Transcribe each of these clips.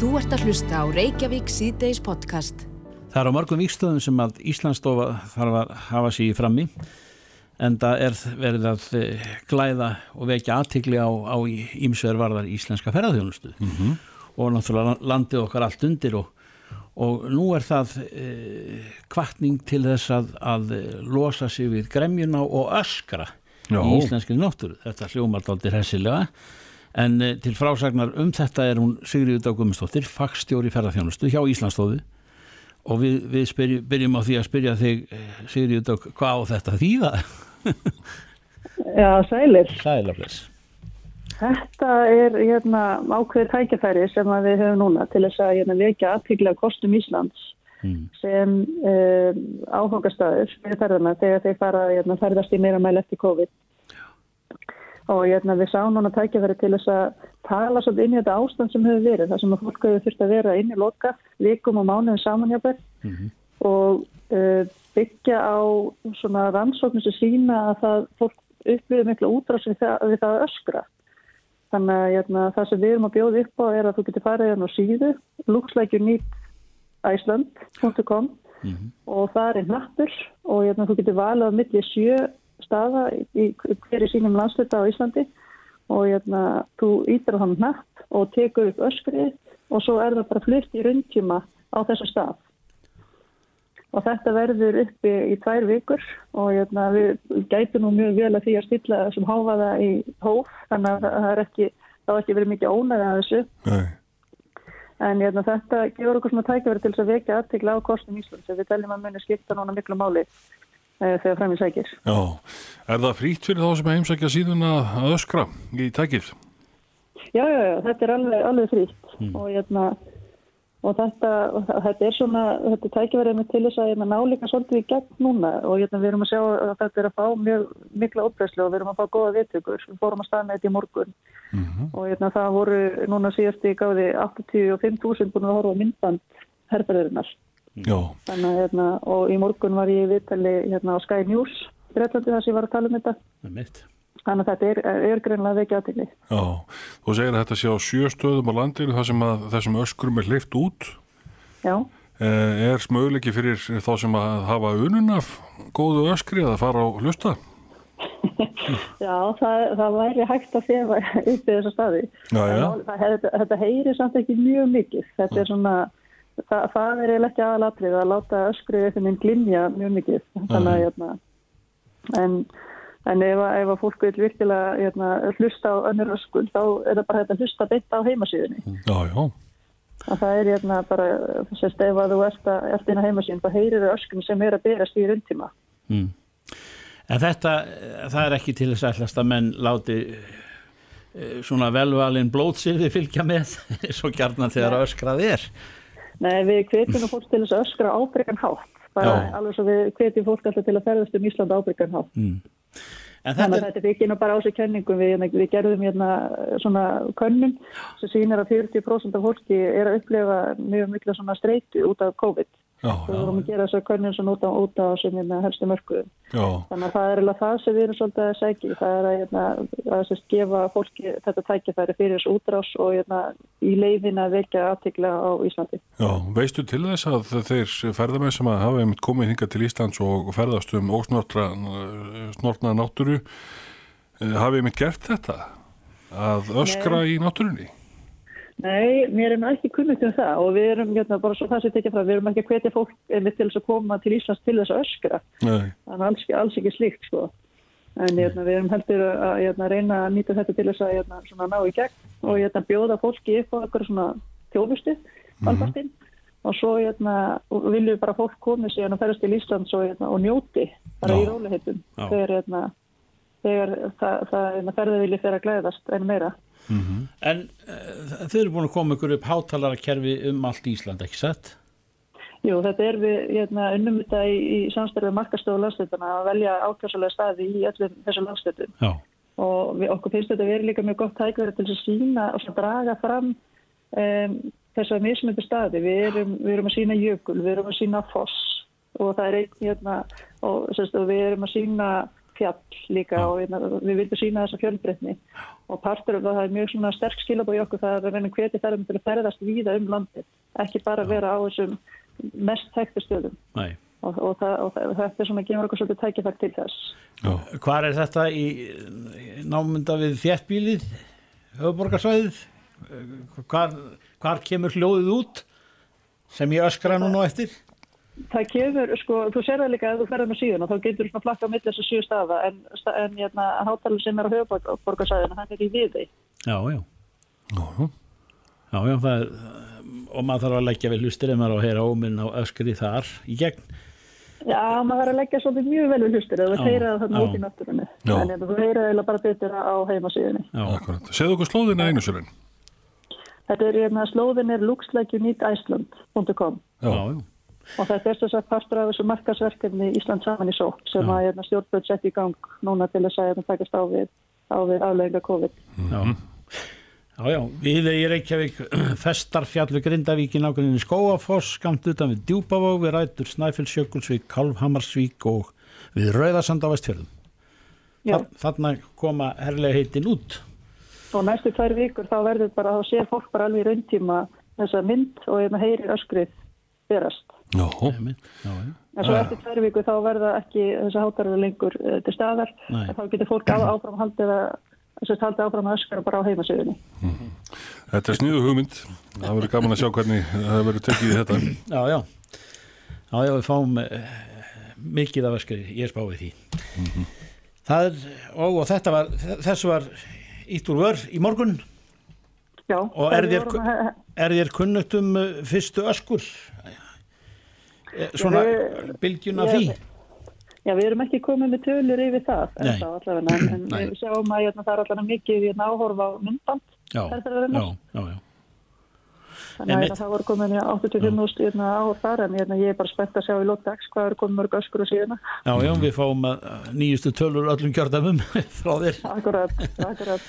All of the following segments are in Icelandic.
Þú ert að hlusta á Reykjavík síðdeis podcast. Það er á mörgum vikstöðum sem að Íslandsstofa þarf að hafa sér í frammi en það er verið að eh, glæða og vekja aðtikli á, á ímsvegar varðar íslenska ferðarþjónustu mm -hmm. og náttúrulega landið okkar allt undir og, og nú er það eh, kvartning til þess að, að losa sig við gremjuna og öskra Já. í íslenski náttúru. Þetta hljómar aldrei hessilega en eh, til frásagnar um þetta er hún Sigriður Dagumistóttir, fagstjóri ferðarþjónustu hjá Íslandsstofu og við, við spyrjum, byrjum á því að spyrja þig eh, Sigriður Dag, hvað á þetta þýða? Já, sælir. Sælir, Þetta er hérna, ákveð tækjafæri sem við höfum núna til þess að hérna, vekja aðtíkla kostum Íslands mm. sem uh, áhangastæður fyrir ferðarna þegar þeir fara hérna, ferðast í meira mæl eftir COVID og hérna, við sáum núna tækjafæri til þess að tala svolítið inn í þetta ástand sem hefur verið það sem að fólk hefur þurft að vera inn í loka vikum og mánuðin samanjáber mm -hmm. og uh, byggja á svona rannsóknir sem sína að það fólk upplýðir miklu útráðs við, það að öskra þannig að hérna, það sem við erum að bjóða upp á er að þú getur farið hérna á síðu lookslikeyouneediceland.com mm -hmm. og það er nappur og hérna, þú getur valið á milli sjö staða í hverju sínum landsluta á Íslandi og hérna, þú ítir á þann natt og tekur upp öskrið og svo er það bara flytt í rundtíma á þessu stað. Og þetta verður uppi í tvær vikur og hérna, við gætum nú mjög vel að því að stilla þessum háfaða í hóf, þannig að það er ekki, það ekki verið mikið ónæði að þessu. Nei. En hérna, þetta gefur okkur svona tækjaverið til þess að vekja aðtikla á kostum Íslands. Við teljum að muni skipta núna miklu máli Eh, þegar fram í sækir. Já, er það frýtt fyrir þá sem heimsækja síðan að öskra í tækið? Já, já, já, þetta er alveg, alveg frýtt mm. og, hérna, og þetta, þetta er svona, þetta tækjaverið með til þess að hérna, nálíka svolítið í gegn núna og hérna, við erum að sjá að þetta er að fá mjög mikla óbreyslu og við erum að fá góða viðtökur, við fórum að staðna þetta í morgun mm -hmm. og hérna, það voru núna síðast í gáði 85.000 búin að horfa myndband herrferðurinnar Þannig að hérna, og í morgun var ég viðtali hérna á Sky News Breitlandi þar sem ég var að tala um þetta. Þannig að þetta er, er greinlega vekja aðtili Já, þú segir að þetta sé á sjöstöðum á landinu þar sem að þessum öskrum er hlift út. Já. Eh, Er smöguleiki fyrir þá sem að hafa ununaf góðu öskri að fara á hlusta? já, það, það væri hægt að fefa upp í þessa staði. Já, já. Það, það, Þetta heyri samt ekki mjög mikið. Þetta er svona Þa, það er eiginlega ekki aðalatrið að láta öskru eftir minn glimja mjög mikið. Þannig að hérna, en, en ef, ef að fólk vil virkilega hérna, hlusta á önnur öskul þá er það bara að hlusta beint á heimasíðunni. Já, já. Að það er hérna bara sérst, ef að þú ert að inn á heimasíðun þá heyrir þau öskun sem er að berast í rundtíma. Mm. En þetta, það er ekki til þess að allast að menn láti eh, svona velvalin blótsirði fylgja með og gærna þegar öskrað er Nei, við hvetjum fólk til þess að öskra ábyrgan hátt. Bara Já. alveg svo við hvetjum fólk alltaf til að ferðast um Íslanda ábyrgan hátt. Mm. Þannig að þetta er ekki bara á sig kenningum. Við, hérna, við gerðum hérna svona könnum sem sýnir að 40% af fólki er að upplefa mjög mikla svona streyti út af COVID. Já, við vorum að gera þess að könnum sem út á, út á sem hérna, helstu mörgu þannig að það er alveg það sem við erum svolítið að segja það er að, hérna, að sérst, gefa fólki þetta tækifæri fyrir þessu útrás og hérna, í leiðin að vekja aftikla á Íslandi. Já, veistu til þess að þeir ferðarmenn sem að hafa komið hinga til Íslands og ferðast um ósnortna náttúru eh, hafið mitt gert þetta? Að öskra Nei. í náttúrunni Nei, mér er nú ekki kunnigt um það og við erum hérna, bara svo það sem tekja frá, við erum ekki að hvetja fólk til þess að koma til Íslands til þess að öskra. Nei. Þannig alls, alls ekki slíkt sko. En hérna, við erum heldur að hérna, reyna að nýta þetta til þess að hérna, ná í gegn og hérna, bjóða fólki upp á eitthvað svona þjóðusti, valpartinn mm -hmm. og svo hérna, viljum við bara fólk komið síðan að ferast til Íslands og, hérna, og njóti bara Já. í róliheitum þegar, þegar það, það ferðarvili fyrir að glæðast en meira. Mm -hmm. En uh, þið eru búin að koma ykkur upp hátalarkerfi um allt Ísland, ekki sett? Jú, þetta er við hérna, unnum þetta í, í samstærfið markastofu landstölduna að velja ákvæmsalega staði í öllum þessum landstöldum. Já. Og við, okkur finnst þetta verið líka mjög gott tækverð til að sína og að draga fram um, þessar mismöndu staði. Við erum, við erum að sína jökul, við erum að sína foss og það er einn hérna og, sérst, og við erum að sína fjall líka og hérna, við vildum sína þessa fjölbreytni og partur af það er mjög svona sterk skilabói okkur það er að reyna hveti þær um til að ferðast víða um landið, ekki bara vera á þessum mest hægtu stöðum Nei. og, og, það, og það, þetta er svona gefur okkur svolítið tækifært til þess. Já. Hvar er þetta í námynda við þéttbílið, höfuborgarsvæðið? Hvar, hvar kemur hljóðið út sem ég öskra nú nú eftir? Það kemur, sko, þú sér það líka að þú ferðar með síðan og þá getur þú svona flakka á milli þessu sjö stafa en, en hérna, hátalinn sem er á höfuborgarsæðinu, hann er í viði. Já, já. Já, já. Já, það er, og maður þarf að leggja við hlustir ef maður á að heyra óminn á öskri þar í gegn. Já, maður verður að leggja svolítið mjög vel við hlustir eða Já, þú heyra það þarna út í náttúrunni. En hérna, þú heyra það eiginlega bara betur á heimasíðunni. Já, Akkurat. Segðu okkur slóðina einu sér einn. Þetta er hérna, slóðin er lookslikeyouneediceland.com já, já. Og þetta er þess að partur af þessu markasverkefni Ísland saman í sók sem að hérna, stjórnböld sett í gang núna til þess að hérna, takast á við, á við aflegginga COVID. Já. Já, já, við í Reykjavík festarfjallu Grindavík í nákvæmlega Skóafoss, skamt utan við Djúpavóg, við rætur Snæfellsjökulsvík, Kalfhamarsvík og við Rauðasand á Vestfjörðum. Já. Þa- Þarna koma herlega heitin út. og næstu tvær vikur þá verður bara, þá sér fólk bara alveg í rauntíma þessa mynd og hérna heyrir öskrið berast. Já. Já, já. En svo eftir tvær viku þá verða ekki þessi hátarður lengur uh, til staðar þá getur fólk á, áfram haldið að þess að haldið áfram að öskra bara á heimasögunni. Þetta er sniðu hugmynd. Það verður gaman að sjá hvernig það verður tekið í þetta. Já, já. Já, já, við fáum uh, mikið af öskri, ég spáði því. Það er, og, og þetta var, þessu var ítt úr vör í morgun. Já, Og er þér, er þér kunnugt um uh, fyrstu öskur? Eh, Svona við- bylgjuna ég- því? Já, við erum ekki komið með tölur yfir það en, þá, allavega, en, en Nei. við sjáum að hérna, það er allavega mikið hérna, áhorfa á myndband Já, já, já, já. þannig að Einmitt. hérna, það voru komin í 85.000 hérna, áhor þar en ég er bara spennt að sjá í lóttags hvað eru komin mörg öskur og síðan Já, já, við fáum að nýjustu tölur öllum kjördæmum frá þér. Akkurat, akkurat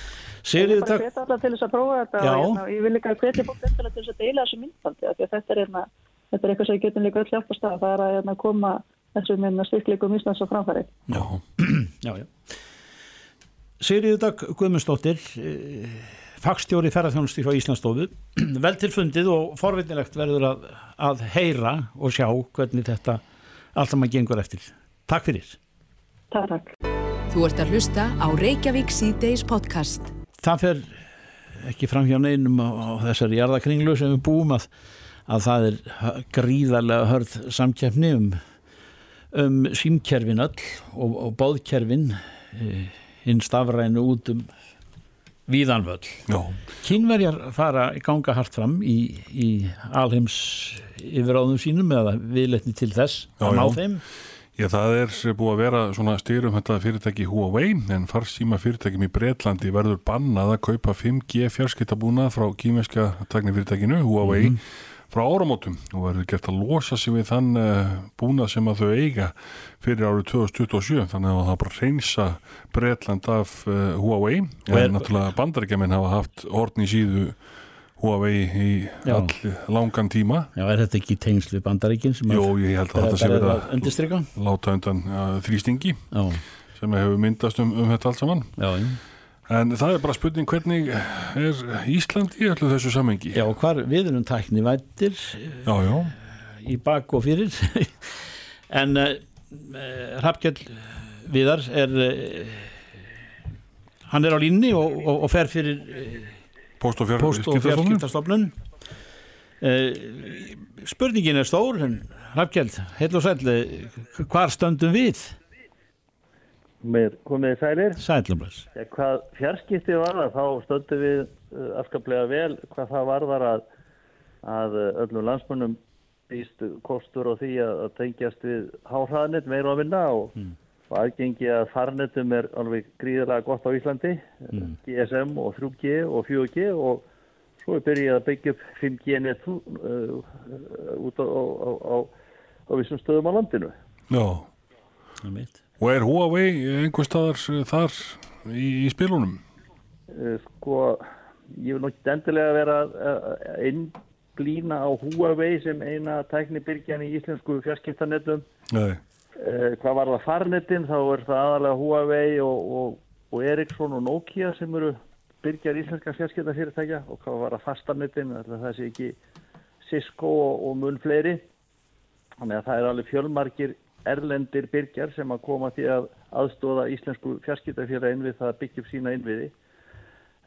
Ég Sigriður, bara hveti alla til þess að prófa þetta og ég vil líka hvetja til þess að deila þessu að þetta er, hérna, þetta er eitthvað sem við getum líka öll hjálpa stað það er að hérna, koma þessum hérna, styrkleikum Íslands á framfæri Já. Já, já. Sigriður Dag Guðmundsdóttir, eh, fagstjóri ferðarþjónusti frá Íslandsstofu. Vel tilfundið og forvinnilegt verður að, að heyra og sjá hvernig þetta allt saman gengur eftir. Takk fyrir. Takk, takk Þú ert að hlusta á Reykjavík C-Days podcast. Það fer ekki fram hjá neinum á þessari jarðakringlu sem við búum að, að það er gríðarlega hörð samkeppni um, um símkerfin öll og, og bóðkerfin e, hinn stafrænu út um víðanvöll. Já. Kínverjar fara ganga hart fram í, í alheims yfiráðum sínum eða viðletni til þess Já, að ná já. þeim. Já, það er búið að vera svona styrum þetta fyrirtæki Huawei en farsíma fyrirtækjum í Breitlandi verður bannað að kaupa 5G fjarskiptabúnað frá kýmeska tæknifyrirtækinu Huawei frá áramótum og verður gert að losa sig við þann uh, búnað sem að þau eiga fyrir árið 2027 þannig að það bara reynsa Breitland af uh, Huawei. Og er- en náttúrulega bandarækjaman hafa haft orðn í síðu Huawei í Já. all langan tíma. Já, er þetta ekki tengsl við bandaríkin sem Jó, ég held að þetta sé verið að láta undan uh, þrýstingi Já, sem hefur myndast um, um þetta allt saman. Já, já. En það er bara spurning hvernig er Ísland í öllu þessu samengi Já, hvar við erum tækni vættir já, já, í bak og fyrir. En uh, Hrafkjell Viðar er uh, hann er á línni og, og, og fer fyrir uh, post og fjarskiptastofnun. Spurningin er stór Hrafkjell, heil og sæll uh, hvar stöndum við? Með komið sælir. Sælumlega Ja, hvað fjarskipti varðar þá stöndum við uh, afskaplega vel hvað það varðar að, að uh, öllum landsmönnum býst kostur á því að, að tengjast við háhraðnett meira á minna og, og aðgengi að farnetum er alveg gríðarlega gott á Íslandi, GSM og 3G og 4G og svo er byrjað að byggja upp 5G net uh, út á, á, á, á, á vissum stöðum á landinu. já, mitt og er Huawei einhver staðar uh, þar í, í spilunum? Eh, sko, ég vil nokkið endilega vera að innblína á Huawei sem eina tæknibyrgjan í íslensku fjarskiptanetum. Nei, Eh, hvað var það farnetin þá er það aðalega Huawei og, og, og Ericsson og Nokia sem eru byrjar íslenska fjarskiptafyrirtækja. Og hvað var það fastanetin það sé ekki Cisco og, og mun fleiri. Þannig að það er alveg fjölmarkir erlendir byrjar sem að koma því að aðstóða íslensku fjarskiptafélagin við það að byggja upp sína innviði.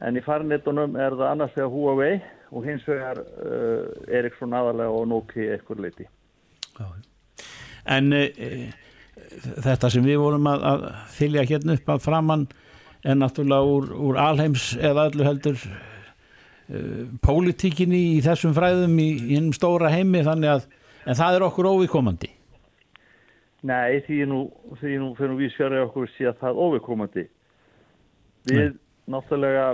En í farnetunum er það annars vegar Huawei og hins vegar uh, Ericsson aðalega og Nokia ekkur leiti. En e, þetta sem við vorum að, að þylja hérna upp að framann er náttúrulega úr, úr alheims eða öllu heldur uh, pólitíkinni í þessum fræðum í hinn stóra heimi þannig að en það er okkur óvikomandi Nei, því nú, því nú fyrir við sverja okkur sé að það óvikomandi Við Nei. náttúrulega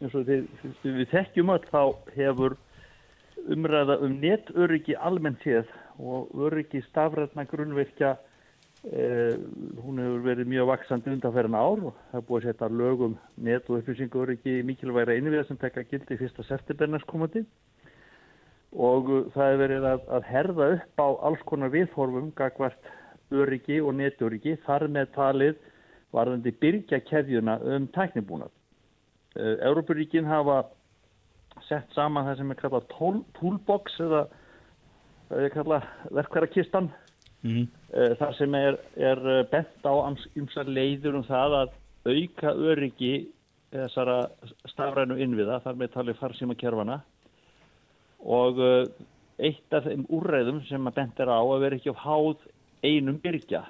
eins og við, við þekkjum öll þá hefur umræða um netöryggi almennt séð og öryggi stafrætna grunnverkja eh, hún hefur verið mjög vaksandi undanferðin ár og það er búið að setja lögum net og upplýsingu öryggi mikilvægra innviða sem tekka gildi fyrsta septembernarskomandi og það hefur verið að, að herða upp á alls konar viðhorfum gagvart öryggi og netöryggi þar með talið varðandi byrja keðjuna um tæknibúnað. Uh, Európaríkin hafa sett saman það sem er kallað toolbox eða það er kallað verkværakistan mm. þar sem er, er bent á ymsar leiður um það að auka öryggi þessara stafrænu innviða þar með talið farsíma kerfana og eitt af þeim úrreðum sem að bent er á að vera ekki á háð einum byrkja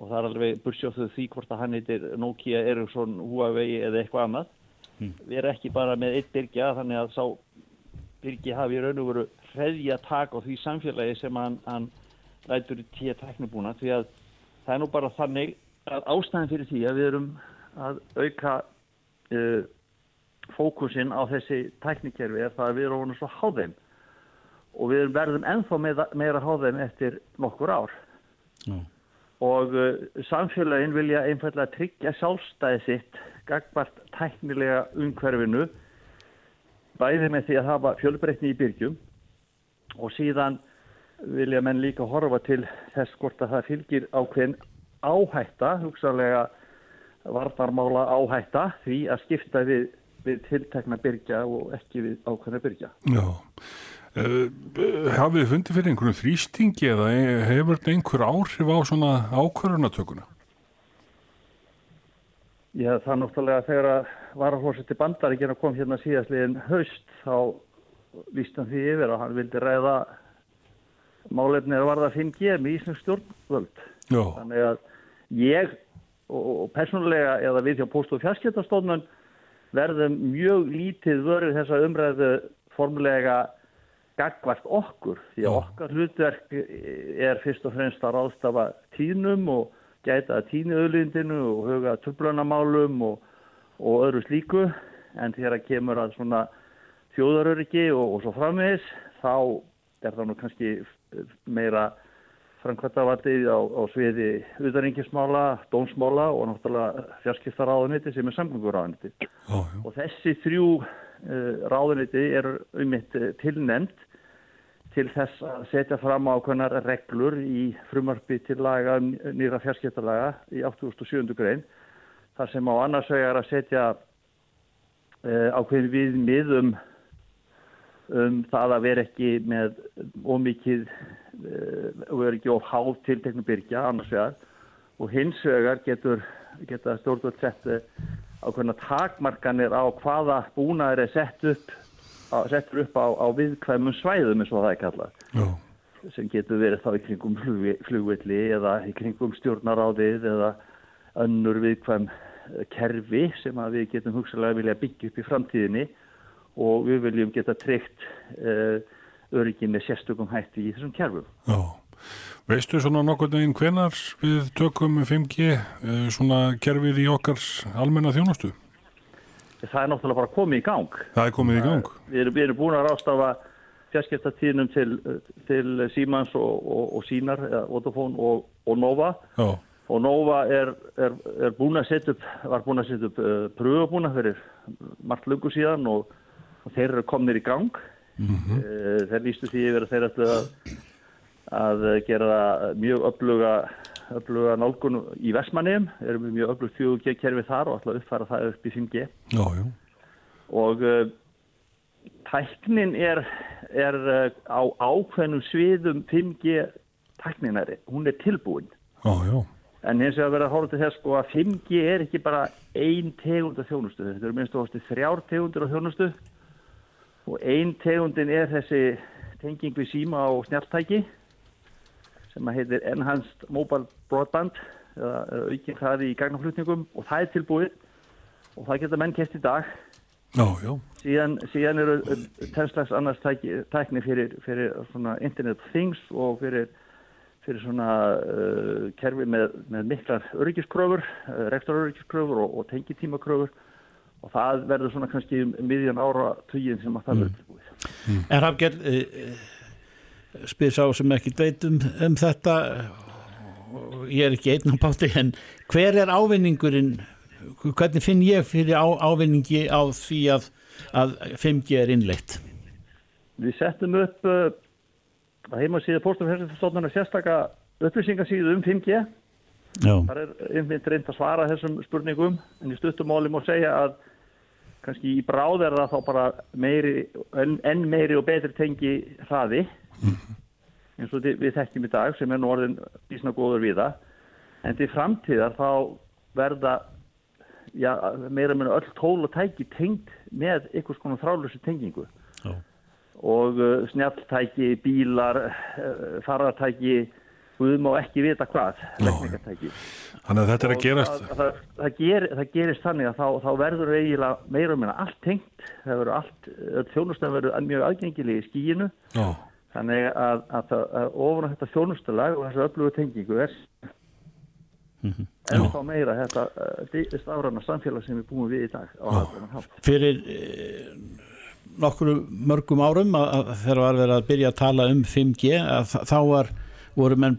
og það er alveg bursjóðuð því hvort að hann heitir Nokia, Ericsson, Huawei eða eitthvað annað. Mm. við erum ekki bara með eitt byrkja þannig að sá byrki hafi raun og veru hreðja tak á því samfélagi sem hann, hann lætur í tíu teknibúna því að það er nú bara þannig að ástæðin fyrir því að við erum að auka uh, fókusin á þessi teknikerfi er það að við erum svona svo háðeim og við verðum ennþá meira, meira háðeim eftir nokkur ár mm. og uh, samfélagin vilja einfallega tryggja sjálfstæði sitt gagbart tæknilega umhverfinu bæði með því að hafa fjölbreytni í byrgjum og síðan vilja menn líka horfa til þess hvort að það fylgir ákveðin áhætta, hugsaðlega varðarmála áhætta því að skipta við, við tiltekna byrja og ekki við ákveðina byrja. Já, hafið þið fundið fyrir einhvern þrýstingi eða hefur þetta einhver áhrif á svona ákvörunatökuna? Já, það er náttúrulega þegar að varahórseti bandaríkina kom hérna síðastliðin haust þá líst hann því yfir að hann vildi ræða málefni að varða 5G með Íslands stjórnvöld. Já. Þannig að ég og, personlega eða við hjá Post- og fjarskiptastofnun verðum mjög lítið vörið þessa umræðu formulega gagvart okkur því að okkar hlutverk er fyrst og fremst að ráðstafa tínum og gæta tíniauðlindinu og huga turblanamálum og, og öðru slíku. En þegar kemur að svona þjóðaröryggi og, og svo framvegis þá er það nú kannski meira framkvæmtavaldið á, á sviði utanringismála, dónsmála og náttúrulega fjarskiptaráðuniti sem er samgönguráðuniti. Og þessi þrjú uh, ráðuniti er um mitt uh, tilnæmt til þess að setja fram ákveðnar reglur í frumarpi til laga, nýra fjarskiptalaga í 87. grein þar sem á annars vegar að setja uh, ákveðin við miðum um það að vera ekki með ómikið uh, og vera ekki of hátt til teknubyrkja annars vegar og hins vegar getur geta stjórnvöld sett ákveðna takmarkanir á hvaða búnaður er sett upp settur upp á, á viðkvæmum svæðum eins og það er kallað Já. sem getur verið þá í kringum flugvelli eða í kringum stjórnaráðið eða önnur viðkvæm eh, kerfi sem við getum hugsalega vilja byggja upp í framtíðinni og við viljum geta treykt uh, öryggi með sérstökum hætti í þessum kerfum. Já. Veistu svona nokkur neginn hvenar við tökum 5G uh, eh, svona kerfið í okkar almenna þjónustu? Það er náttúrulega bara komið í gang. Það er komið í gang. Við erum, við erum búin að rástafa fjarskiptatíðnum til, til Símans og, og, og Sínar, Vodafone og, og Nova. Já. Og Nova er, er, er búin að setja upp, var búin að setja upp uh, pröfabúna fyrir margt lungu síðan og þeir eru komnir í gang. Mm -hmm. uh, þeir lístu því yfir að þeir ætlu að að gera mjög öfluga, öfluga nálgun í Vestmanniðum, erum við mjög öflug 4G kerfi þar og að uppfæra það upp í 5G Já, já. og uh, tæknin er, er uh, á ákveðnum sviðum 5G tækninari, hún er tilbúin. Já, já. en hins vegar verða að hóla til þess sko að 5G er ekki bara ein tegund af þjónustu, þetta eru minnst ástu þrjár tegundur af þjónustu. Og ein tegundin er þessi tenging við síma og snjáltæki sem að heitir Enhanced Mobile Broadband eða aukinn hraði í gagnaflutningum og það er tilbúið og það geta menn kert í dag Já, já. síðan, síðan eru tennslags annars tæki, tækni fyrir, fyrir svona Internet of Things og fyrir, fyrir svona uh, kerfi með, með miklar öryggiskröfur, uh, rektoröryggiskröfur og, og tengitímakröfur og það verður svona kannski um miðjan ára tugin sem að það verður tilbúið. En Rafgjörn uh, spyr sá sem ekki veit um, um þetta. Ég er ekki einn á pátti en hver er ávinningurinn? Hvernig finn ég fyrir á, ávinningi á því að, að 5G er innleitt? Við settum upp uh, að heimasíðu Póstum Hersefstofnuna sérstaka upplýsingasíðu um 5G. Já, Það er einmitt reynd að svara þessum spurningum en í stuttumáli má segja að kannski í bráð er það þá bara meiri, enn meiri og betri tengi hraði eins og við þekkjum í dag sem er nú orðin bísna góður við það en til framtíðar þá verða já, meira meina öll tól og tæki tengt með einhvers konar þrálusi tengingu. Já, og uh, snjalltæki, bílar, uh, farartæki, við má ekki vita hvað. Þannig að þetta er að gerast. Það, það, það, ger, það gerist þannig að þá, þá verður eiginlega meira og meina allt tengt, það verður allt, þjónustan verður mjög aðgengileg í skíinu, Já, þannig að, að, að, ofan á þetta þjónustalag og þessu öflugu tengingu er en þá meira þetta uh, stafræna samfélag sem við búum við í dag fyrir eh, nokkru mörgum árum að, þegar var verið að byrja að tala um 5G að þa- þá var, voru menn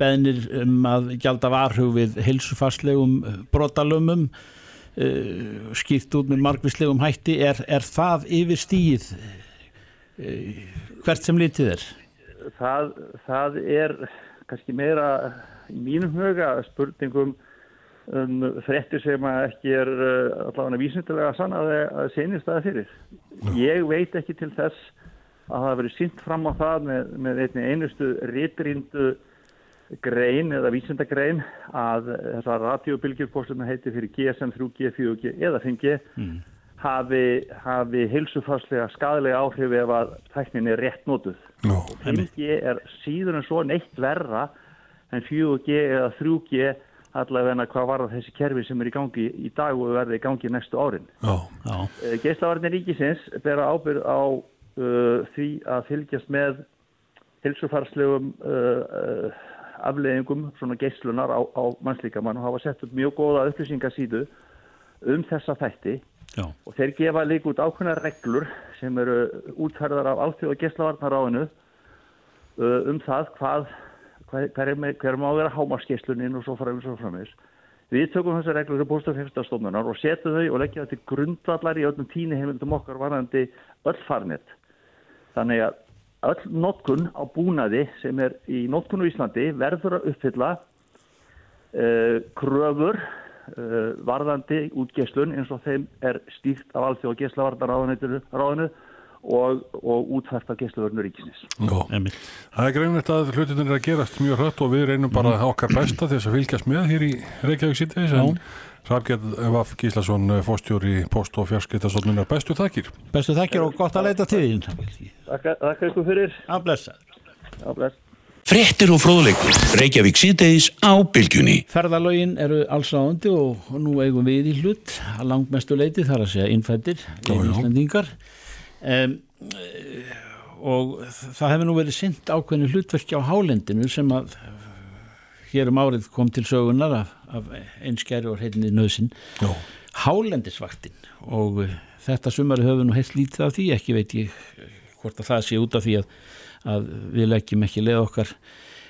beðnir um að gjalda varhug við heilsufarslegum brotalumum uh, skýrt út með margvíslegum hætti. Er, er það yfir stíð hvert sem litið er. Það, það er kannski meira í mínum huga spurningum um fréttir sem að ekki er uh, allavega vísindilega sann að það senist það fyrir. Ég veit ekki til þess að það hafi verið sínt fram á það með, með einni einustu ritríndu grein eða vísindagrein að þessar það heiti fyrir GSM 3G, 4G eða 5G hafi, hafi heilsufarslega skadalega áhrif ef að tæknin er rétt notuð. já, 5G er síður en svo neitt verra en 4G eða 3G allavega hvað var þessi kerfi sem er í gangi í dag og verði í gangi næstu árin. já, Já, Geislavarnir ríkisins bera ábyrð á uh, því að fylgjast með hilsufarslegum uh, uh, afleðingum svona geislunar á, á mannslíkamann og hafa sett upp mjög góða upplýsingasíðu um þessa þætti já, og þeir gefa líka út ákveðna reglur sem eru útferðar af alþjóða geislavarnaráðinu uh, um það hvað, hvað hver, er má vera hámarskeslunin og svo fram og framins. Við tökum þessar reglur í bústafhefstastofnunar og setjum þau og leggja þetta grundvallar í öllum tíni heimildum okkar varandi öll farnett. Þannig að öll notkun á búnaði sem er í notkun á Íslandi verður að uppfylla uh, kröfur varðandi útgeslun eins og þeim er stýrt af alþjóða geslavarnaráðinu og, og útfært af já. emil Það er greinlegt að hlutin er að gerast mjög hratt og við reynum bara okkar besta þess að fylgjast með hér í Reykjavík síðdeis en Hrafgjörn Vaf Gíslason, fórstjóri Post- og fjarskiptasofnunar bestu þakkir. Bestu þakkir og gott að leita til þín. Þakka ykkur fyrir. að blessa Fréttir og fróðleikur. Reykjavík síðdeis á bylgjunni. Ferðalögin eru allsáðandi og, og nú eigum við í hlut að langmestu leiti þar að segja innfættir já. Íslandingar um, og það hefur nú verið sint ákveðinu hlutverki á hálendinu sem að hér um árið kom til sögunar af, af einskæri og heilinni nöðsin hálendisvaktin og uh, þetta sumari höfum nú heilt lítið af því ekki veit ég hvort að það sé út af því að, að við leggjum ekki leið okkar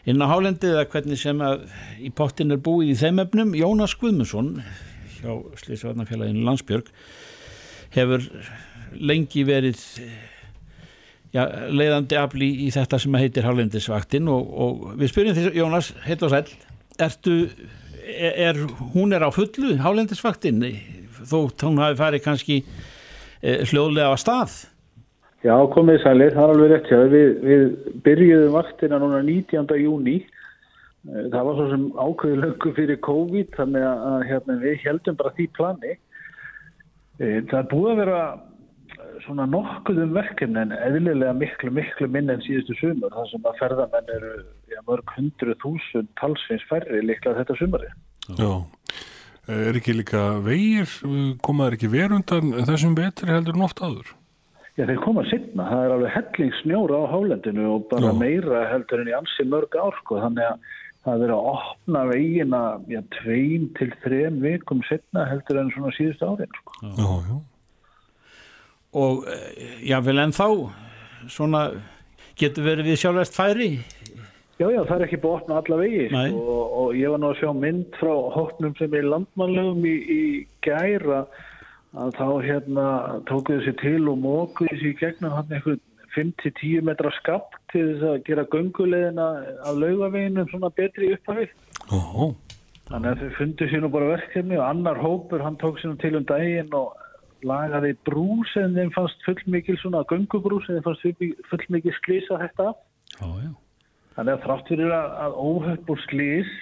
inn á hálendið eða hvernig sem að í pottin er búið í þeim efnum. Jónas Guðmundsson hjá Slísvarnafélaginu Landsbjörg hefur lengi verið eh, já, leiðandi afli í þetta sem heitir Hálendisvaktin og, og við spyrjum því Jónas, heit og sæl ertu, er, hún er á fullu Hálendisvaktin þó hún hafi farið kannski e, hljóðlega á stað Já, komið sælir, það er alveg rétt hjá við, við byrjuðum vaktina núna 19. júni það var svo sem ákveði löngu fyrir COVID þannig að hérna, við heldum bara því plani það er búið að vera svona nokkuð um verkefni en eðlilega miklu, miklu minn en síðustu sumur þar sem að ferðamenn eru ja, mörg hundru þúsund talsins færri líklega þetta sumari. Já, er ekki líka vegir, komaður ekki verundan þessum betri heldur en oft áður? Já, þeir koma sittna, það er alveg hellingsnjóra á hálendinu og bara Já. meira heldur en í ansi mörg ár sko, þannig að það er að opna vegina já, tveim til þrem vikum sittna heldur en svona síðustu árin sko. Já, já og já vel en þá svona getur verið við sjálfvægt færi? Já, já, það er ekki búið að opna alla vegi sko, og, og ég var nú að sjá mynd frá hóknum sem er landmannlegum í, í gæra að þá hérna tókuðu sér til og mókuðu sér í gegnum hann eitthvað 5-10 metra skapt til þess að gera göngulegina af laugaveginu svona betri upphafið. Oh. Þannig að þau fundu sér nú bara verkefni og annar hópur hann tók sér nú til um daginn og lagaði brús en þeim fannst fullmikil svona gungubrús en þeim fannst fullmikil slísa þetta já, já. þannig að þrátt fyrir að, að óhöpp og slís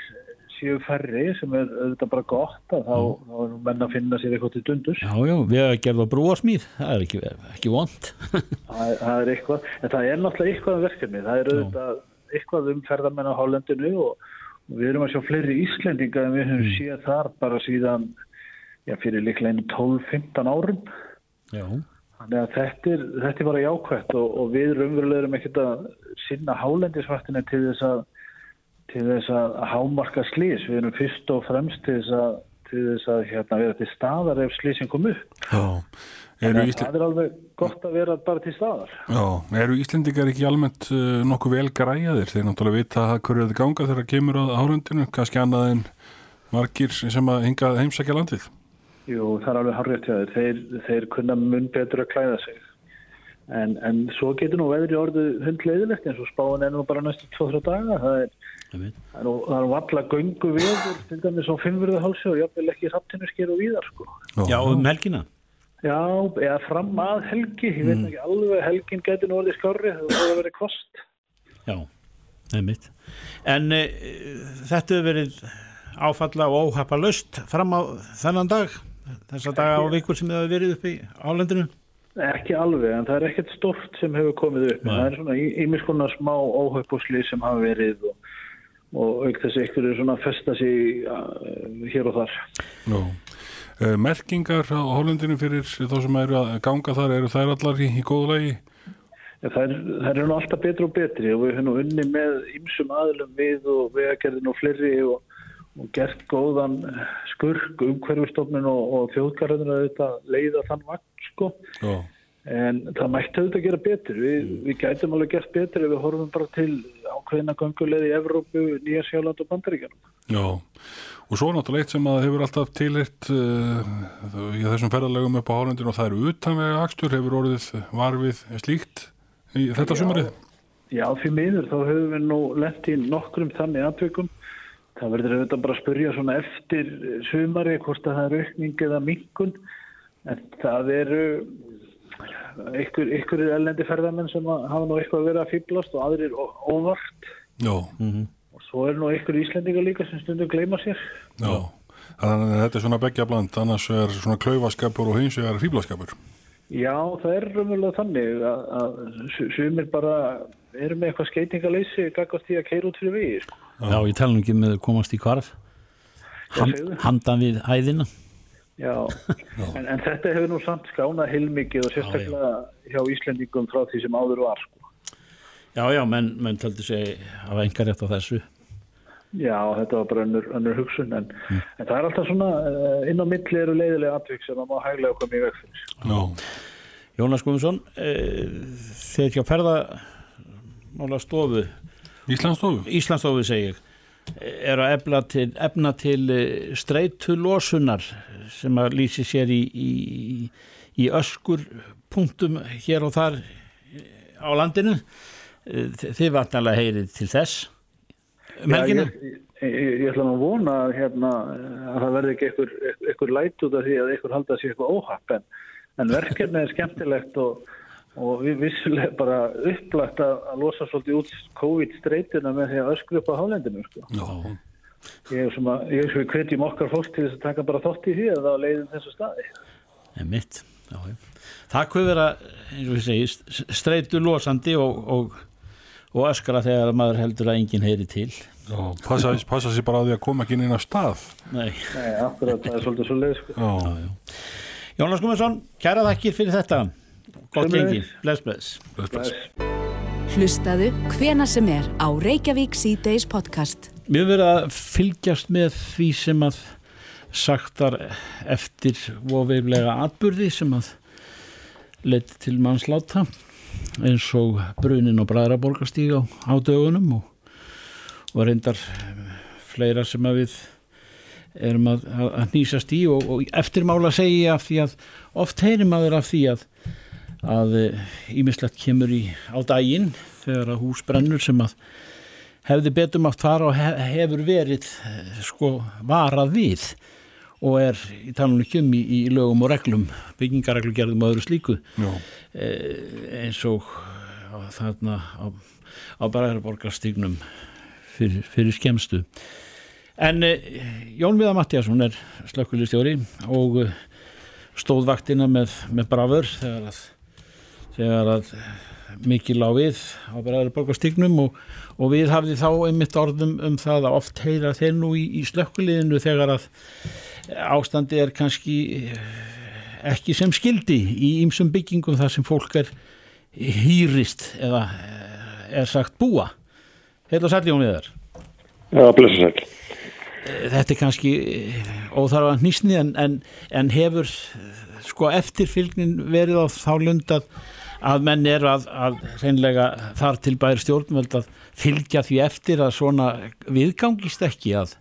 séu færri sem er auðvitað bara gott að þá, þá er menn að finna sér eitthvað til dundus Já, já, við hefum gerðið brúarsmýð það er ekki, ekki vond það, það er eitthvað, en það er náttúrulega eitthvað um verkefni, það er auðvitað eitthvað um ferðarmenn á Hálendinu og, við erum að sjá fleiri Íslendinga en við höfum mm. séð þar bara síðan já, fyrir líklega einu 12-15 árum. Já. Þannig að þetta er, þetta er bara jákvæmt og, og við raunverulega erum ekkert að sinna hálendisvartinu til þess að, til þess að hámarka slís. Við erum fyrst og fremst til þess að, til þess að hérna, vera til staðar ef slísin kom upp. Já. Að Ísli... það er alveg gott að vera bara til staðar. Já, eru Íslendingar ekki almennt uh, nokkuð vel græðir? Þeir náttúrulega vita hverju þetta ganga þegar það kemur á hálendinu, kannski annað en margir sem að hinga heimsækja landið. Jú, það er alveg harrið til það. Þeir, þeir kunna mun betur að klæða sig. En, en svo getur nú veðri orðið hundleiðilegt eins og spáin er nú bara næstu 2-3 daga. Það er, það er nú, nú alla göngu viður, til dæmis á fimmverðahálsi og jáfnvel ekki hrattinu sker og víðar sko. Já, um helgina? Já, eða fram að helgi. Ég veit mm. ekki alveg, helgin getur nú orðið skarri, það voru að vera kvast. Já, það er mitt. En e, þetta hefur verið áfalla og óhappa löst fram á þennan dag? þessa daga á vikur sem það hefur verið upp í álendinu? Ekki alveg, en það er ekkert stort sem hefur komið upp. Nei. Það er svona ímiskonar smá óhaupúsli sem hafa verið og, og auk þessi ykkur er svona að festa sig hér og þar. Nú. Uh, merkingar á hólendinu fyrir þá sem eru að ganga þar, eru þær allar í, í góðu lagi? Það, er, það er nú alltaf betri og betri og við höfum unni með ymsum aðlum við og vegagerðin og fleiri og og gert góðan skurk umhverfustofnun og, og þjóðgarðin að þetta leiða þann vakt sko. Já. En það mætti auðvitað að gera betur. Við, mm. við gætum alveg gert betur ef við horfum bara til ákveðina ganguleði í Evrópu, Nýja Sjáland og Bandaríkjanum Já, og svo náttúrulega eitt sem að hefur alltaf tilitt uh, í þessum ferðarlegum upp á hálendinu og það eru utanvega akstur, hefur orðið varfið slíkt í þetta sumarið? Já, fyrir miður þá höfum við nú lett í nokkrum þannig aðtökum Það verður auðvitað bara að spurja svona eftir sumari hvort að það er aukning eða mingun en það eru ykkur, ykkur ellendi ferðarmenn sem hafa nú eitthvað verið að fýblast og aðrir óvart. Já. og svo er nú ykkur íslendingar líka sem stundum gleyma sér. Já, þannig að þetta er svona begja bland. Annars er svona klaufaskapur og hins er fýblaskapur Já, það er umverulega þannig að, að sumir bara eru með eitthvað skeitingaleysi gagast því að keira út fyrir við sko. Já, ég tala ekki með komast í kvarf Hand, handan við hæðina Já, en, en þetta hefur nú samt skánað heilmikið og sérstaklega já, já. hjá Íslendingum frá því sem áður var sko. Já, já, menn, menn töldi sig af engar rétt á þessu Já, þetta var bara önnur, önnur hugsun en, mm. en það er alltaf svona eh, inn á milli eru leiðilega atvik sem maður má hæglega koma í veg fyrir Já Jónas Guðmundsson e, þeir ekki að ferða mála stofu Íslandsstofu? Íslandsstofu segir er að efna til, efna til eh, streytulosunar sem að lýsi sér í, í, í öskur punktum hér og þar eh, á landinu. Eh, þi- þið vatnalega heyrið til þess. Um Já, helgina? ég, ég, ég ætla að vona hérna, að það verði ekki einhver læt út af því að einhver halda sér eitthvað óhapp en, en verkefni er skemmtilegt og, og við vissulega bara upplagt að, að losa svolítið út COVID-streituna með því að öskru upp á hálendinu sko. Já, ég er sem að ég er sem við hvetjum okkar fólk til þess að taka bara þátt í því að það leiðin þessu staði. En mitt já, það hvað vera eins og við segi streitu losandi og, og, og öskra þegar maður heldur að enginn heyri til. Já passa, passa sér bara á því að koma ekki inn á stað. Nei. Nei, akkurat, það er svolítið svo leið sko. Já, Jónas Gumarsson, kæra þakkir fyrir þetta Sömuleiðis. gengi, bless bless bless, bless. Hlustaðu hvena sem er á Reykjavík C-Days podcast. Við verið að fylgjast með því sem að sagtar eftir voveiflega atburði sem að leiti til mannsláta eins og brunin og bræðraborgastíg á, á dögunum og, og reyndar fleira sem að við erum að, að, að nýsast í og, og eftirmála segi ég af því að oft heyrir maður af því að að ímislegt kemur í á daginn þegar að hús brennur sem að hefði betur mátt fara og hef, hefur verið eh, sko varað við og er í talunum ekki um í, í lögum og reglum, byggingareglugerðum og öðru slíku. Eh, eins og á, þarna á, á Bræðarborgarstígnum fyrir, fyrir skemstu en eh, Jón Viða Mattiasson er slökkulistjóri og eh, stóð vaktina með, með brafur þegar að, þegar að mikið lág við á Bræðarborgarstígnum og, og við hafði þá einmitt orðum um það að oft heyra þeir nú í, í slökkuliðinu þegar að ástandi er kannski eh, ekki sem skildi í ýmsum byggingum þar sem fólk er hýrist eða eh, er sagt búa heil og sæll Jón Viðar Já, blessa sæl. þetta er kannski eh, óþarfa nýsni en, en, en hefur eh, sko eftirfylgnin verið á þá lund að, að menn er að, að reynlega þar til bæri stjórnvöld að fylgja því eftir að svona viðgangist ekki að,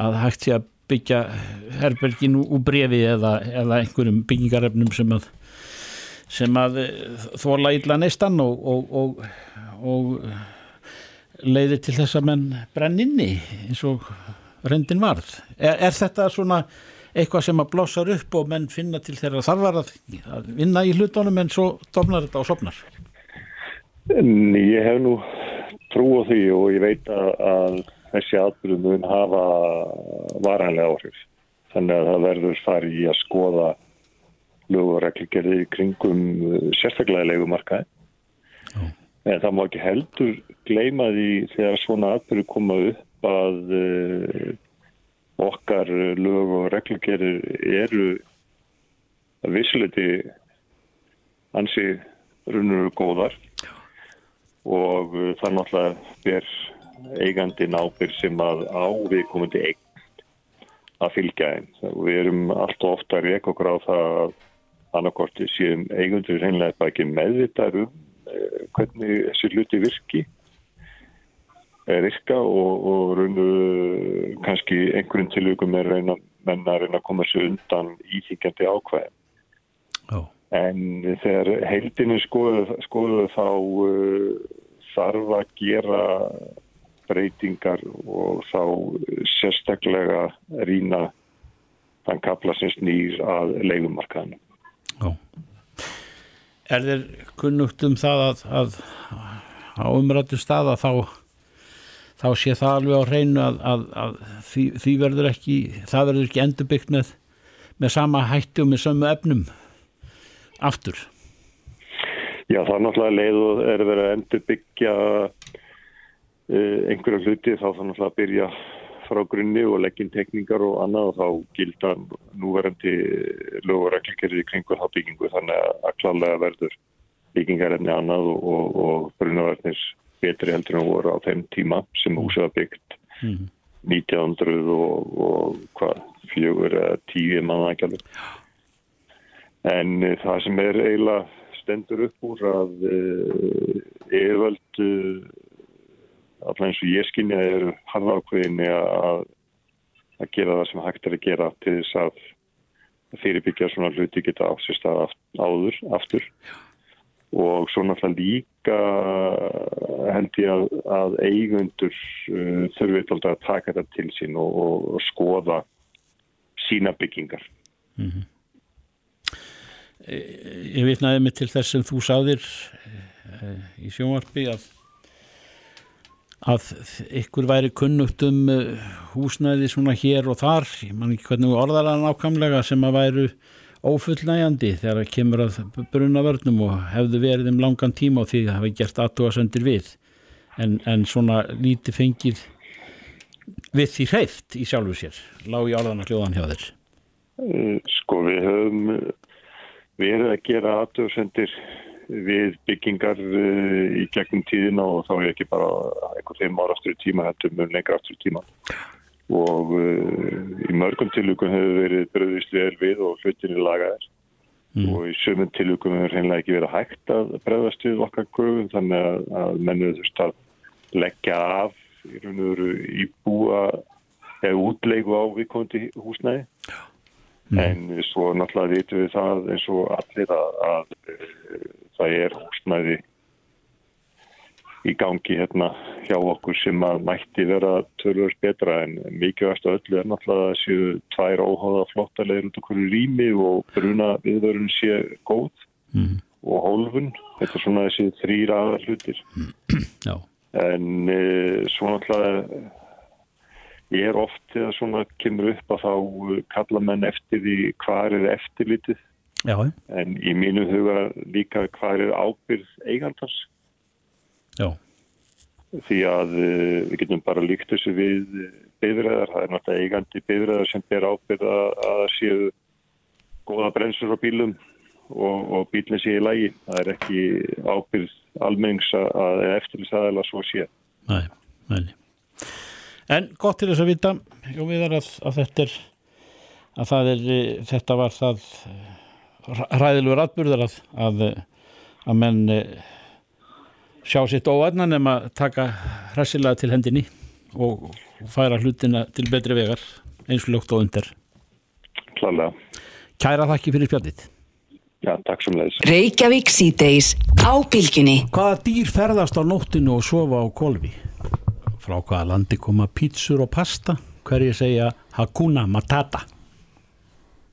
að hægt sé að byggja herbergin úr brefi eða, eða einhverjum byggingarefnum sem að sem að eh, þóla illa neistan og, og, og, og leiðir til þess að menn brenn inni eins og reyndin varð. Er, er þetta svona eitthvað sem að blossar upp og menn finna til þeirra þarfar að, vinna í hlutunum en svo dofnar þetta og sopnar? En ég hef nú trú á því og ég veit að, þessi atbyrðum mun hafa varanlega áhrif. Þannig að það verður farið í að skoða lög og reglgerði í kringum uh, sérstaklega leigumarkaði. En það má ekki heldur gleyma því þegar svona atbyrðu koma upp að uh, okkar lög og reglgerði eru að vissuleiti ansi runnur góðar og uh, það náttúrulega ber eigandin ábyrg sem að á við komandi eign að fylgja einn. Við erum allt og ofta að reyka okkur á það að annarkorti séum eigundur reynilega bara ekki meðvitaður um eh, hvernig þessi hluti virki eh, virka og, og raunu kannski einhverjum tilvíkum er reyna, menna að reyna að koma sér undan íþingjandi ákvæðin. Já. En þegar heildinu skoðu, skoðu þá uh, þarf að gera breytingar og þá sérstaklega rýna þann kapla sem snýr að leigumarkaðinu. Já. Er þeir kunnugt um það að, að á umrættu staða þá þá sé það alveg á hreinu að, að, að því, því verður ekki það verður ekki endurbyggt með, með sama hætti og með sömu efnum aftur. Já, það er náttúrulega leið og er verið að endur byggja uh, einhverja hluti þá það náttúrulega byrja frá grunni og legginn tekningar og annað og þá gilda núverandi lög og reglgerði kringur þá byggingu þannig að klálega verður byggingarefni annað og, og, og brunaverðnis betri heldur en voru á þeim tíma sem húsið var byggt Mm. 1900 og, og hvað, fjögur eða tíu manna ekki alveg. En uh, það sem er eiginlega stendur upp úr að uh, yfirvöld uh, allaveg eins og ég skinja eru harðákveðinni að, að gera það sem hægt er að gera til þess að fyrirbyggja svona hluti geta átt sér stað aft- áður, aftur og svo náttúrulega líka held ég að, að eigundur uh, þurfið alltaf að taka þetta til sín og, og, og skoða sína byggingar. Mm -hmm. Ég vitnaði mig til þess sem þú sáðir í sjónvarpi að að ykkur væri kunnugt um húsnæði svona hér og þar, ég man ekki hvernig orðar það nákvæmlega sem að væru ófullnægjandi þegar það kemur að brunavörnum og hefðu verið um langan tíma og því það hefði gert aðtúasendir við. En, en svona líti fengið við því hreift í sjálfu sér. Lág í orðana hljóðan hjá þér. Eh, Sko við höfum við erum að gera aðtúasendir við byggingar eh, í gegnum tíðina og þá er ekki bara einhver þeim ára aftur í tíma, þetta er mjög lengra aftur í tíma og uh, í mörgum tilvíkum hefur verið bröðist vel við og hlutinni lagaðir mm. og í sömum tilvíkum hefur hreinlega ekki verið hægt að bröðast við okkar gröfum þannig að, að mennu þurft að leggja af í raun og veru íbúa eða útleiku á viðkondi húsnæði mm. en svo náttúrulega vitum við það eins og allir að, að, uh, það er húsnæði í gangi hérna hjá okkur sem að mætti vera törður betra en mikilvægast af öllu er náttúrulega að séu tvær óháða flottalegir út okkur í rými og bruna viðvörun sé góð mm. og hólfun þetta er svona þessi þrýra aðar hlutir mm. en e, svo náttúrulega ég er oft þegar svona kemur upp að þá kalla menn eftir því hvað er eftirlitið Já. en í mínu huga líka hvað er ábyrð eigandars Já. Því að uh, við getum bara líkt þessu við beðræðar. Það er náttúrulega eigandi beðræðar sem ber ábyrða að séu góða brensur á bílum og, og bílinn sé í lægi. Það er ekki ábyrð almennings að eftirlisæðila svo sé. Nei, nei. En gott til þess að vita, Jón Viðar, að, að þetta er að er, þetta var það ræðilegur atbyrðar að, að, að menn sjá sitt óvæðna nema taka hressilega til hendinni og færa hlutina til betri vegar eins og ljókt og undir Klálega Kæra þakki fyrir spjaldið Já, takk sem leiðis Reykjavík síðdeis á bylginni Hvaða dýr ferðast á nóttinu og sofa á kolvi? Frá hvaða landi koma pítsur og pasta? Hverju segja Hakuna Matata?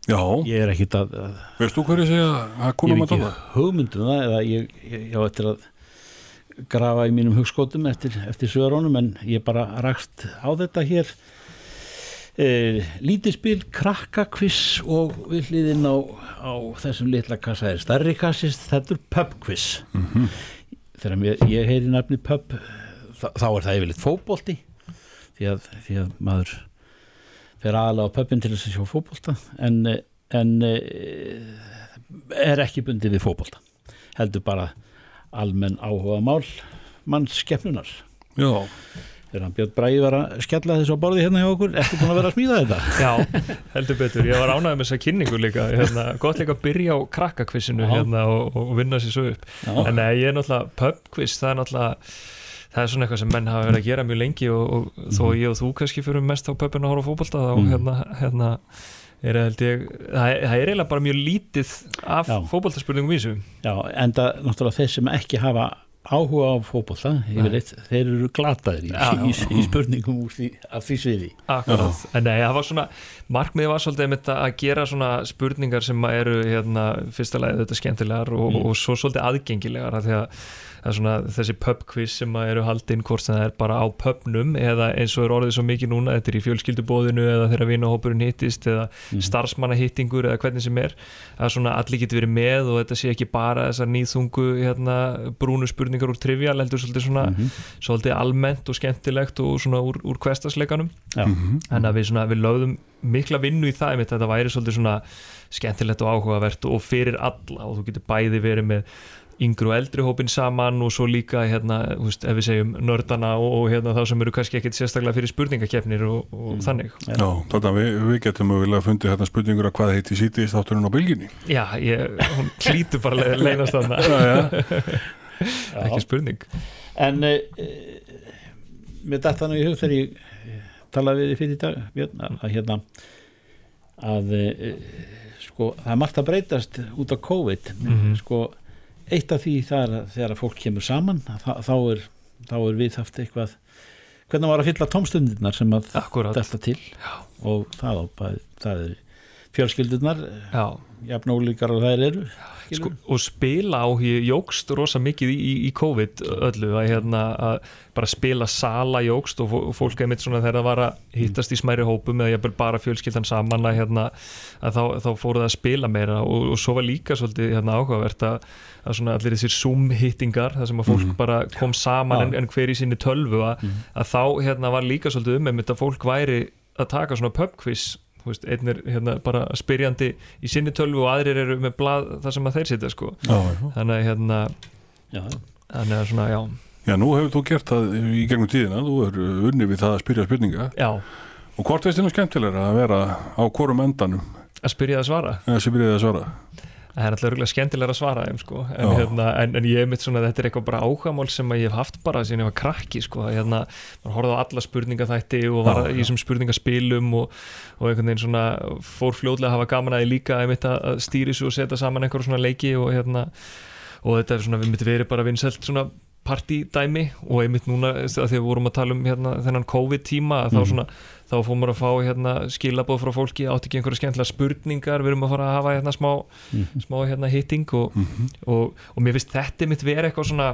Já Ég er ekkit að, að Veist þú hverju segja Hakuna Matata? Ég er ekki hugmynduna um eða ég, ég, ég á eftir að grafa í mínum hugskótum eftir, eftir sögurónum en ég bara rakst á þetta hér e, lítispil, krakkakviss og við hlýðin á, á þessum litla kassa er starri kassist, þetta er pubquiz mm -hmm. þegar mér, ég heyri nafni pub þá, þá er það yfirleitt fókbólti því því að maður fer aðalega á pubin til þess að sjá fókbólta en, en e, er ekki bundið við fókbólta heldur bara almenn áhuga mál manns skefnunar Já Þegar hann Björn Bræði var að skella þessu á borði hérna hjá okkur, ertu búin að vera að smíða þetta? Já, heldur betur, ég var ánægð með þessa kynningu líka, hérna, gott líka að byrja á krakkakvissinu hérna, og, og vinna sér svo upp, Já. en nei, ég er náttúrulega pubquiz, það er náttúrulega það er svona eitthvað sem menn hafa verið að gera mjög lengi og, og mm. þó mhm. ég og þú kannski fyrir mest á pubinu að horfa fókbalta þá mm. hérna, hérna er ég, það, er, það er eiginlega bara mjög lítið af fókbóltarspurningum í þessu. Já, en það náttúrulega þeir sem ekki hafa áhuga á fókbólta þeir eru glataðir í, já, í, í spurningum því, af því sviði. Akkurat, en nei, það var svona markmiði var svolítið með þetta að gera svona spurningar sem eru hérna fyrsta lagi þetta skemmtilegar og, mm. og svo svolítið aðgengilegar að því að svona, þessi pub quiz sem eru haldinn hvort sem það er bara á pubnum eða eins og er orðið svo mikið núna þetta er í fjölskyldubóðinu eða þeirra vinahópurinn hittist eða mm. starfsmannahittingur eða hvernig sem er að svona allir getur verið með og þetta sé ekki bara þessar nýðþungu hérna, brúnu spurningar úr trivial heldur svolítið svona mm -hmm. svolítið almennt og skemmtilegt og svona úr, úr kvestasleikanum mm -hmm. en að við, svona, við lögðum mikla vinnu í það þetta væri svolítið svona skemmtilegt og áhugavert og fyrir alla og þú getur bæði verið með yngru og eldri hópin saman og svo líka hérna, veist, ef við segjum nördana og, og hérna, þá sem eru kannski ekkit sérstaklega fyrir spurningakefnir og, og mm. þannig. Já, þannig að við, við getum að fundið hérna spurningur að hvað heiti sítið þátturinn á bylginni Já, ég, hún klítur bara le leynast ekki spurning. En e, mér dætt þannig í hug þegar ég talaði við þið fyrir dag Björn, að hérna að e, sko, það er margt að breytast út á COVID. Mm -hmm. sko eitt af því það er að þegar fólk kemur saman þá, þá er, þá er við haft eitthvað hvernig var að fylla tómstundirnar sem að delta til Já. og það, á, það er fjölskyldirnar Já. jafn ólíkar og þær eru sko, og spila áhugi jógst rosa mikið í, í, COVID öllu að, hérna, að bara spila sala jógst og fó- fólk er mitt svona þegar það var að hittast í smæri hópum eða jafnvel bara fjölskyldan saman að, hérna, að þá, þá fóru það að spila meira og, og svo var líka svolítið hérna, áhugavert að, að svona allir þessir Zoom-hittingar þar sem að fólk bara kom saman en, en hver í sinni tölvu að, að þá hérna, var líka svolítið um að fólk væri að taka svona pubquiz veist, einn er hérna bara spyrjandi í sinni tölvu og aðrir eru með blað þar sem að þeir sitja sko. Þannig að hérna Já. þannig að svona, já, Já, nú hefur þú gert það í gegnum tíðina, þú er unni við það að spyrja spurninga. Já. Og hvort veist þið nú skemmtilegra að vera á hvorum endanum? Að spyrja það svara? Eða sem byrjaði að svara það er alltaf örgulega skemmtilega að svara þeim sko. en, hérna, en, en ég er mitt svona þetta er eitthvað bara áhugamál sem ég hef haft bara síðan ég var krakki sko. hérna, maður horfði á alla spurningaþætti og var Já, í þessum spurningaspilum og, og einhvern veginn svona fór fljóðlega að hafa gaman að því líka að að stýri svo og setja saman einhverjum svona leiki og hérna og þetta er svona, við myndi verið bara vinsælt svona partydæmi og einmitt núna þegar við vorum að tala um hérna, þennan COVID-tíma að þá Mhm. svona þá fórum við að fá hérna, skilabóð frá fólki átti ekki einhverja skemmtilega spurningar við erum að fara að hafa hérna, smá, smá hérna, hitting og, og, og mér finnst þetta mitt vera eitthvað svona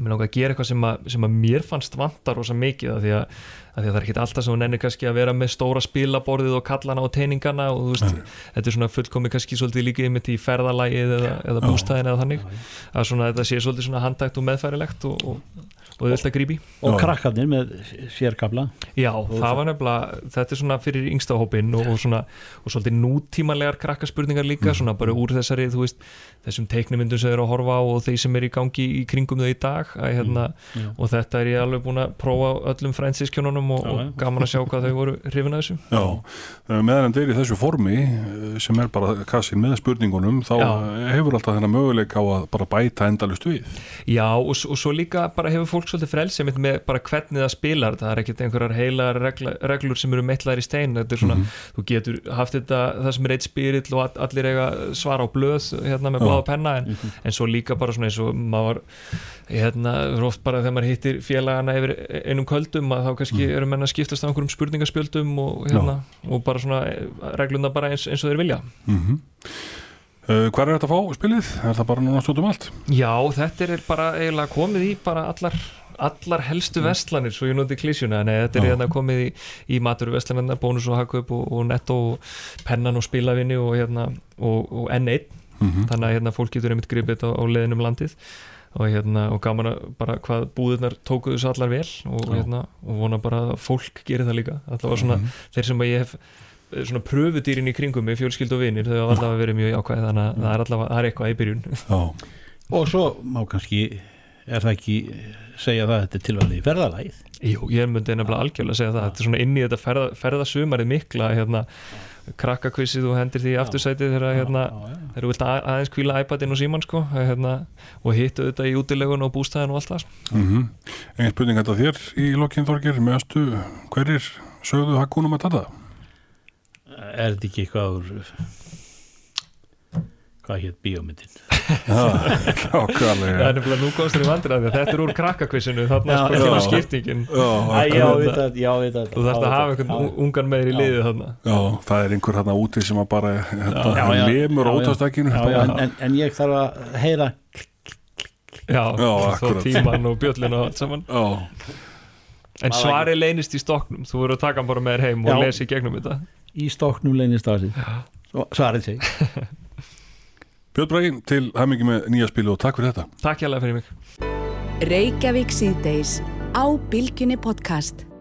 mér langar að gera eitthvað sem að, sem að mér fannst vantar rosa mikið að því að, að því að það er ekkit alltaf sem hún ennir kannski að vera með stóra spilaborðið og kallana og teiningana og þú veist, þetta er svona fullkomi kannski svolítið líka yfir í ferðalagið eða, eða bústæðin eða þannig. Að svona þetta sé svolítið svona handtækt og meðfærilegt og, og, og að grípi og krakkarnir með sérkabla Já, það var nefnilega, þetta er svona fyrir yngstahópin og, og svona og svolítið nútímalegar krakkaspurningar líka svona bara úr þessari, þú veist, þessum teiknumyndum sem eru að horfa á og þeir sem er í gangi í kringum þau í dag að, hérna, já. og þetta er ég alveg búin að prófa öllum frænsiskjónunum og, og gaman að sjá hvað þau voru hrifin að þessu. Já, eh, meðan þeir í þessu formi eh, sem er bara kassin með spurningunum þá Já. hefur alltaf þennan möguleik á að bara bæta endalust við. Já, og, og svo líka bara hefur fólk svolítið frelsi mitt með bara hvernig það spilar það er ekkert einhverjar heilar regla, reglur sem eru meitlaðir í stein, þetta er svona þú getur haft þetta, það sem er eitt spyrill og all- allir eiga svara á blöð hérna með Já. bláða penna, en, en svo líka bara svona eins og maður hérna, oft bara þegar maður hittir félagana yfir einum köldum að þá kannski eru menn að skiptast á einhverjum spurningaspjöldum og, hérna, og bara svona regluna bara eins, eins og þeir vilja. Mm uh, Hvar er þetta að fá spilið? Er það bara núna stundum allt? Já, þetta er bara eiginlega komið í bara allar allar helstu vestlanir, svo ég noti klísjuna nei, þetta er hérna komið í, í maturvestlanirna, bónus og hagkaup og, og netto og pennan og spilavinni og, hérna, og, og N1 Mm þannig að hérna, fólk getur einmitt gripið á, á leiðinum landið. Og, hérna, og gaman að bara hvað búðirnar tókuðu þessu allar vel og, hérna, og vona bara að fólk gerir það líka. Var svona, Mhm. þeir sem að ég hef eh, svona pröfudýrin í kringum með fjölskyld og vinir þau hafa allavega verið mjög jákvæð þannig að það er allavega það er eitthvað í byrjun. Já, og svo má kannski er það ekki segja það að þetta er tilvæðið í ferðalagið? Jú, ég myndi nefnilega algjörlega segja það. Þetta er svona inn í þetta ferða, ferðasumarið mikla hérna, krakkakvissið og hendir því í aftursætið þegar hérna, þú vilt að, aðeins kvíla iPadin og síman sko, hérna, og hittu þetta í útilegun og bústæðin og allt það mm -hmm. Engin spurning þetta þér í lokinn Þorgir meðastu hverjir sögðu hakkunum að þetta? Er þetta ekki eitthvað úr hvað hétt bíómyndin? Það er nefnilega nú þér í vandræði þetta er úr krakkakvissinu þarna Já, sko kemur skiptingin. Þú þarfst að hafa einhvern ungan meður í liðið þarna. Já, það er einhver hérna úti sem að bara hérna, lemur já, já, en, en, en ég þarf að heyra Já, þá tíman og bjöllin og allt saman. Já, En svarið leynist í stokknum. Þú verður að taka hann bara með þér heim og í gegnum þetta í stokknum leynist á sig svarið sig. Björn Brækin til hæmingi með nýja spilu og takk fyrir þetta. Takk hjá fyrir mig. Reykjavík síðdeis á Bilginni podcast.